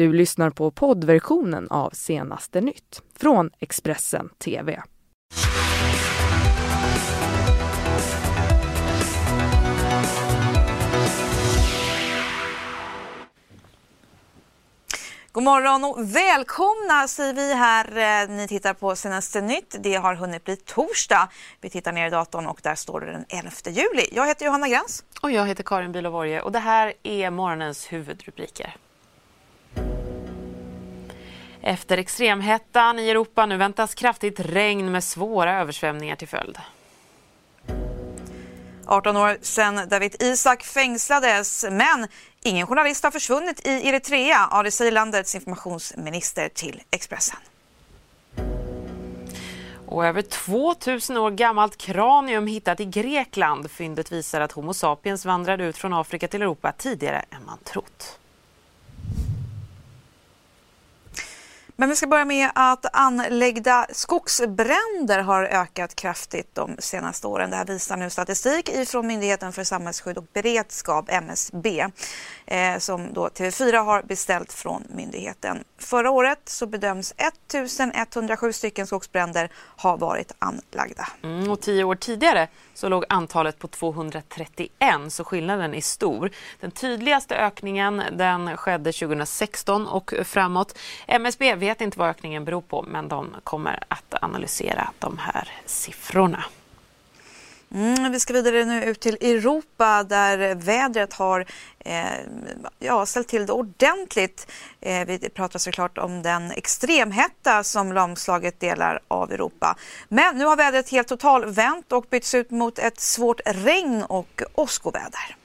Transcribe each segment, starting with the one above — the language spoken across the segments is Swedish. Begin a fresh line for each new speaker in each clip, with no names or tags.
Du lyssnar på poddversionen av Senaste nytt från Expressen TV.
God morgon och välkomna säger vi här. Eh, ni tittar på senaste nytt. Det har hunnit bli torsdag. Vi tittar ner i datorn och där står det den 11 juli. Jag heter Johanna Gräns.
Och jag heter Karin Bülow och det här är morgonens huvudrubriker. Efter extremhettan i Europa nu väntas kraftigt regn med svåra översvämningar till följd.
18 år sedan David Isak fängslades, men ingen journalist har försvunnit i Eritrea. Ja, det säger landets informationsminister till Expressen.
Och över 2000 år gammalt kranium hittat i Grekland. Fyndet visar att Homo sapiens vandrade ut från Afrika till Europa tidigare än man trott.
Men vi ska börja med att anlagda skogsbränder har ökat kraftigt de senaste åren. Det här visar nu statistik ifrån Myndigheten för samhällsskydd och beredskap, MSB, eh, som då TV4 har beställt från myndigheten. Förra året så bedöms 1107 stycken skogsbränder ha varit anlagda.
Mm, och tio år tidigare så låg antalet på 231 så skillnaden är stor. Den tydligaste ökningen den skedde 2016 och framåt. MSB vet inte vad ökningen beror på men de kommer att analysera de här siffrorna.
Mm, vi ska vidare nu ut till Europa där vädret har eh, ja, ställt till det ordentligt. Eh, vi pratar såklart om den extremhetta som lamslagit delar av Europa. Men nu har vädret helt total vänt och bytts ut mot ett svårt regn och åskoväder.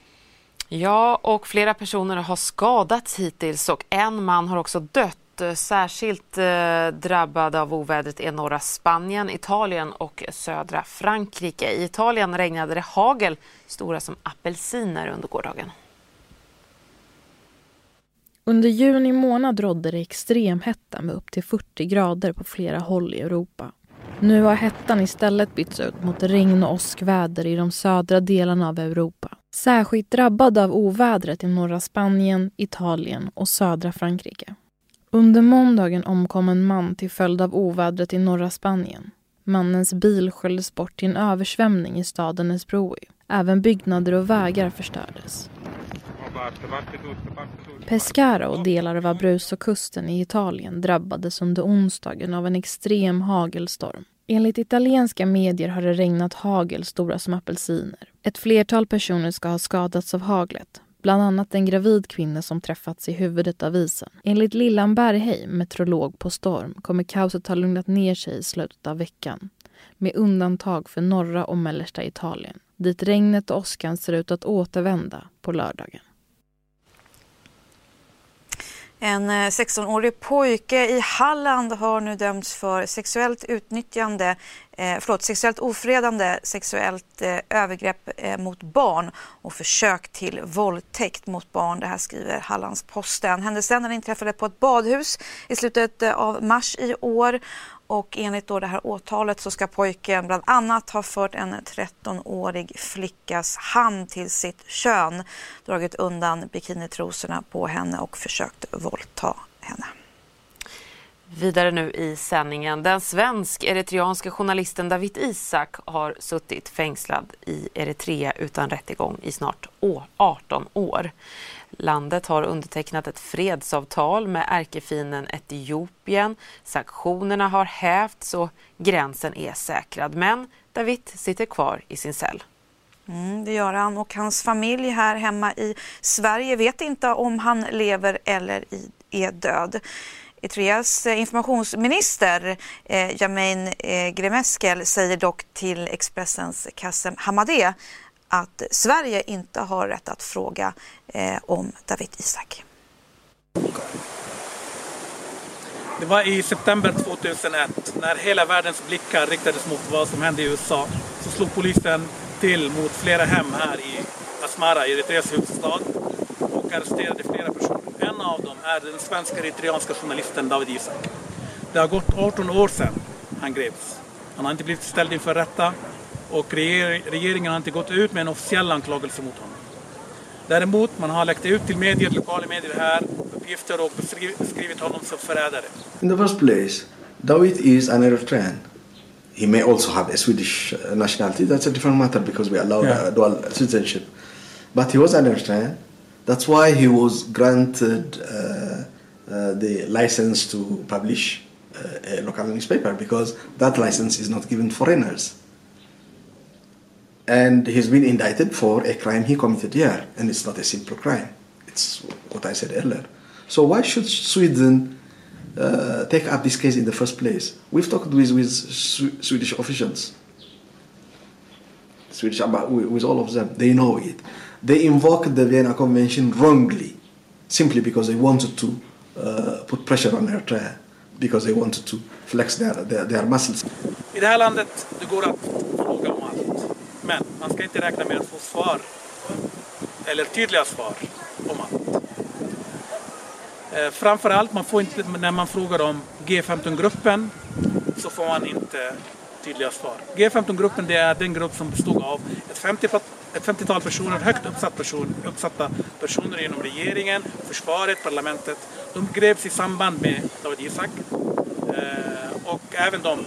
Ja, och flera personer har skadats hittills och en man har också dött Eh, särskilt eh, av ovädret är norra Spanien, Italien och södra Frankrike. I Italien regnade det hagel stora som apelsiner under gårdagen.
Under juni månad rådde det extremhetta med upp till 40 grader på flera håll i Europa. Nu har hettan istället bytts ut mot regn och åskväder i de södra delarna av Europa. Särskilt drabbade av ovädret i norra Spanien, Italien och södra Frankrike. Under måndagen omkom en man till följd av ovädret i norra Spanien. Mannens bil sköljdes bort till en översvämning i staden Esbroi. Även byggnader och vägar förstördes. Pescara och delar av Abruzzo-kusten i Italien drabbades under onsdagen av en extrem hagelstorm. Enligt italienska medier har det regnat hagel stora som apelsiner. Ett flertal personer ska ha skadats av haglet bland annat en gravid kvinna som träffats i huvudet av isen. Enligt Lillan Bergheim, meteorolog på Storm, kommer kaoset ha lugnat ner sig i slutet av veckan med undantag för norra och mellersta Italien dit regnet och åskan ser ut att återvända på lördagen.
En eh, 16-årig pojke i Halland har nu dömts för sexuellt utnyttjande, eh, förlåt, sexuellt ofredande, sexuellt eh, övergrepp eh, mot barn och försök till våldtäkt mot barn. Det här skriver Hallandsposten. Händelsen inträffade på ett badhus i slutet eh, av mars i år och enligt då det här åtalet så ska pojken bland annat ha fört en 13-årig flickas hand till sitt kön, dragit undan bikinitrosorna på henne och försökt våldta henne.
Vidare nu i sändningen. Den svensk-eritreanska journalisten David Isak har suttit fängslad i Eritrea utan rättegång i snart 18 år. Landet har undertecknat ett fredsavtal med ärkefienden Etiopien. Sanktionerna har hävts och gränsen är säkrad. Men David sitter kvar i sin cell.
Mm, det gör han och hans familj här hemma i Sverige vet inte om han lever eller är död. Eritreas eh, informationsminister eh, Jamein eh, Gremeskel säger dock till Expressens Kassem Hamadeh att Sverige inte har rätt att fråga eh, om David Isak.
Det var i september 2001 när hela världens blickar riktades mot vad som hände i USA. Så slog polisen till mot flera hem här i Asmara, Eritreas huvudstad och arresterade flera personer. En av dem är den svenska eritreanska journalisten David Isak. Det har gått 18 år sedan han greps. Han har inte blivit ställd inför rätta och regeringen har inte gått ut med en officiell anklagelse mot honom. Däremot man har läckt ut till medier, lokala medier här, uppgifter och beskrivit honom som förrädare.
In the first place, Dawit is an Eritrean. He may also have a Swedish uh, nationality. That's a different matter because we allow yeah. dual citizenship. But he was an Eritrean. That's why he was granted uh, uh, the license to publish uh, a local newspaper because that license is not given foreigners. And he's been indicted for a crime he committed here, and it's not a simple crime. It's what I said earlier. So why should Sweden uh, take up this case in the first place? We've talked with, with Sw- Swedish officials, Swedish about with all of them. They know it. They invoked the Vienna Convention wrongly, simply because they wanted to uh, put pressure on Eritrea, because they wanted to flex their, their, their muscles.
I det här landet det går att fråga om allt. Men man ska inte räkna med att få svar, eller tydliga svar, om allt. Eh, framförallt, man får inte, när man frågar om G15-gruppen så får man inte tydliga svar. G15-gruppen det är den grupp som bestod av ett 50 ett 50-tal personer, högt uppsatt person, uppsatta personer inom regeringen, försvaret, parlamentet. De greps i samband med Dawit Isaak eh, och även de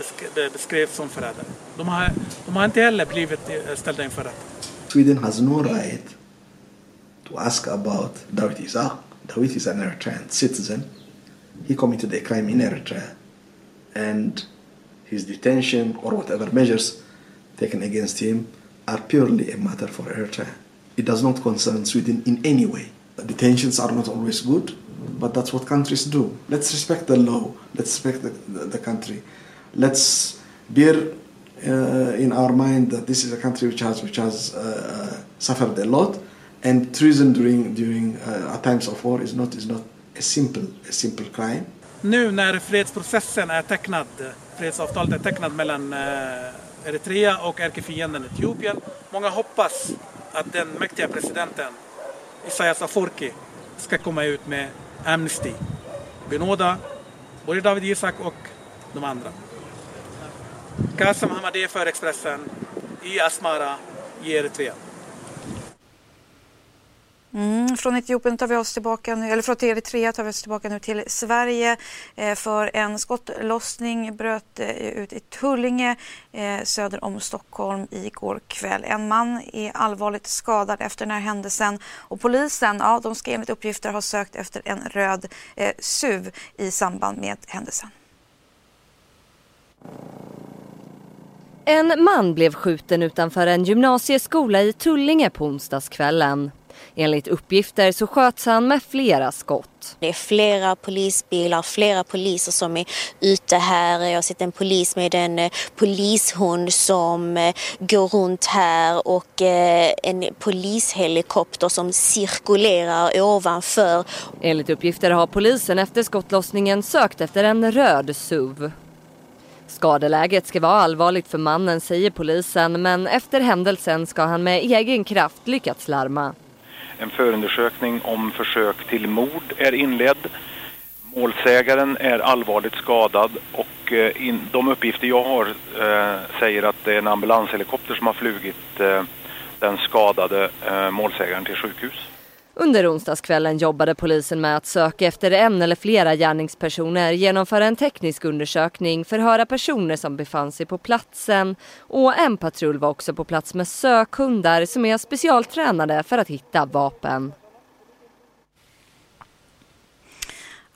beskrevs som förrädare. De har, de har inte heller blivit eh, ställda inför rätta.
Sweden has no right to ask about Dawit Isaak. Dawit is an Eritrean citizen. He committed a crime in Eritrea and his detention or whatever measures taken against him are purely a matter for Eritrea. It does not concern Sweden in any way. The tensions are not always good, but that's what countries do. Let's respect the law. Let's respect the, the, the country. Let's bear uh, in our mind that this is a country which has which has uh, uh suffered a lot, and treason during during uh, times of war is not is not a simple a simple crime.
Nu när fredsprocessen är tecknad, fredsavtalet är tecknat mellan eh, Eritrea och ärkefienden Etiopien. Många hoppas att den mäktiga presidenten Isaias Afwerki ska komma ut med amnesty. Benåda både David Isaak och de andra. Kassam Hamadeh för Expressen i Asmara i Eritrea.
Mm, från Etiopien tar vi oss tillbaka nu, eller från Eritrea tar vi oss tillbaka nu till Sverige eh, för en skottlossning bröt eh, ut i Tullinge eh, söder om Stockholm igår kväll. En man är allvarligt skadad efter den här händelsen och polisen ja, de ska enligt uppgifter ha sökt efter en röd eh, SUV i samband med händelsen.
En man blev skjuten utanför en gymnasieskola i Tullinge på onsdagskvällen. Enligt uppgifter så sköts han med flera skott.
Det är flera polisbilar, flera poliser som är ute här. Jag har sett en polis med en eh, polishund som eh, går runt här och eh, en polishelikopter som cirkulerar ovanför.
Enligt uppgifter har polisen efter skottlossningen sökt efter en röd SUV. Skadeläget ska vara allvarligt för mannen säger polisen men efter händelsen ska han med egen kraft lyckats larma.
En förundersökning om försök till mord är inledd. Målsägaren är allvarligt skadad och eh, in, de uppgifter jag har eh, säger att det är en ambulanshelikopter som har flugit eh, den skadade eh, målsägaren till sjukhus.
Under onsdagskvällen jobbade polisen med att söka efter en eller flera gärningspersoner, genomföra en teknisk undersökning, förhöra personer som befann sig på platsen och en patrull var också på plats med sökhundar som är specialtränade för att hitta vapen.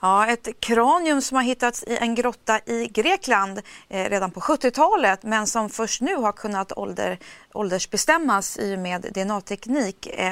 Ja, ett kranium som har hittats i en grotta i Grekland eh, redan på 70-talet men som först nu har kunnat ålder, åldersbestämmas i och med DNA-teknik. Eh.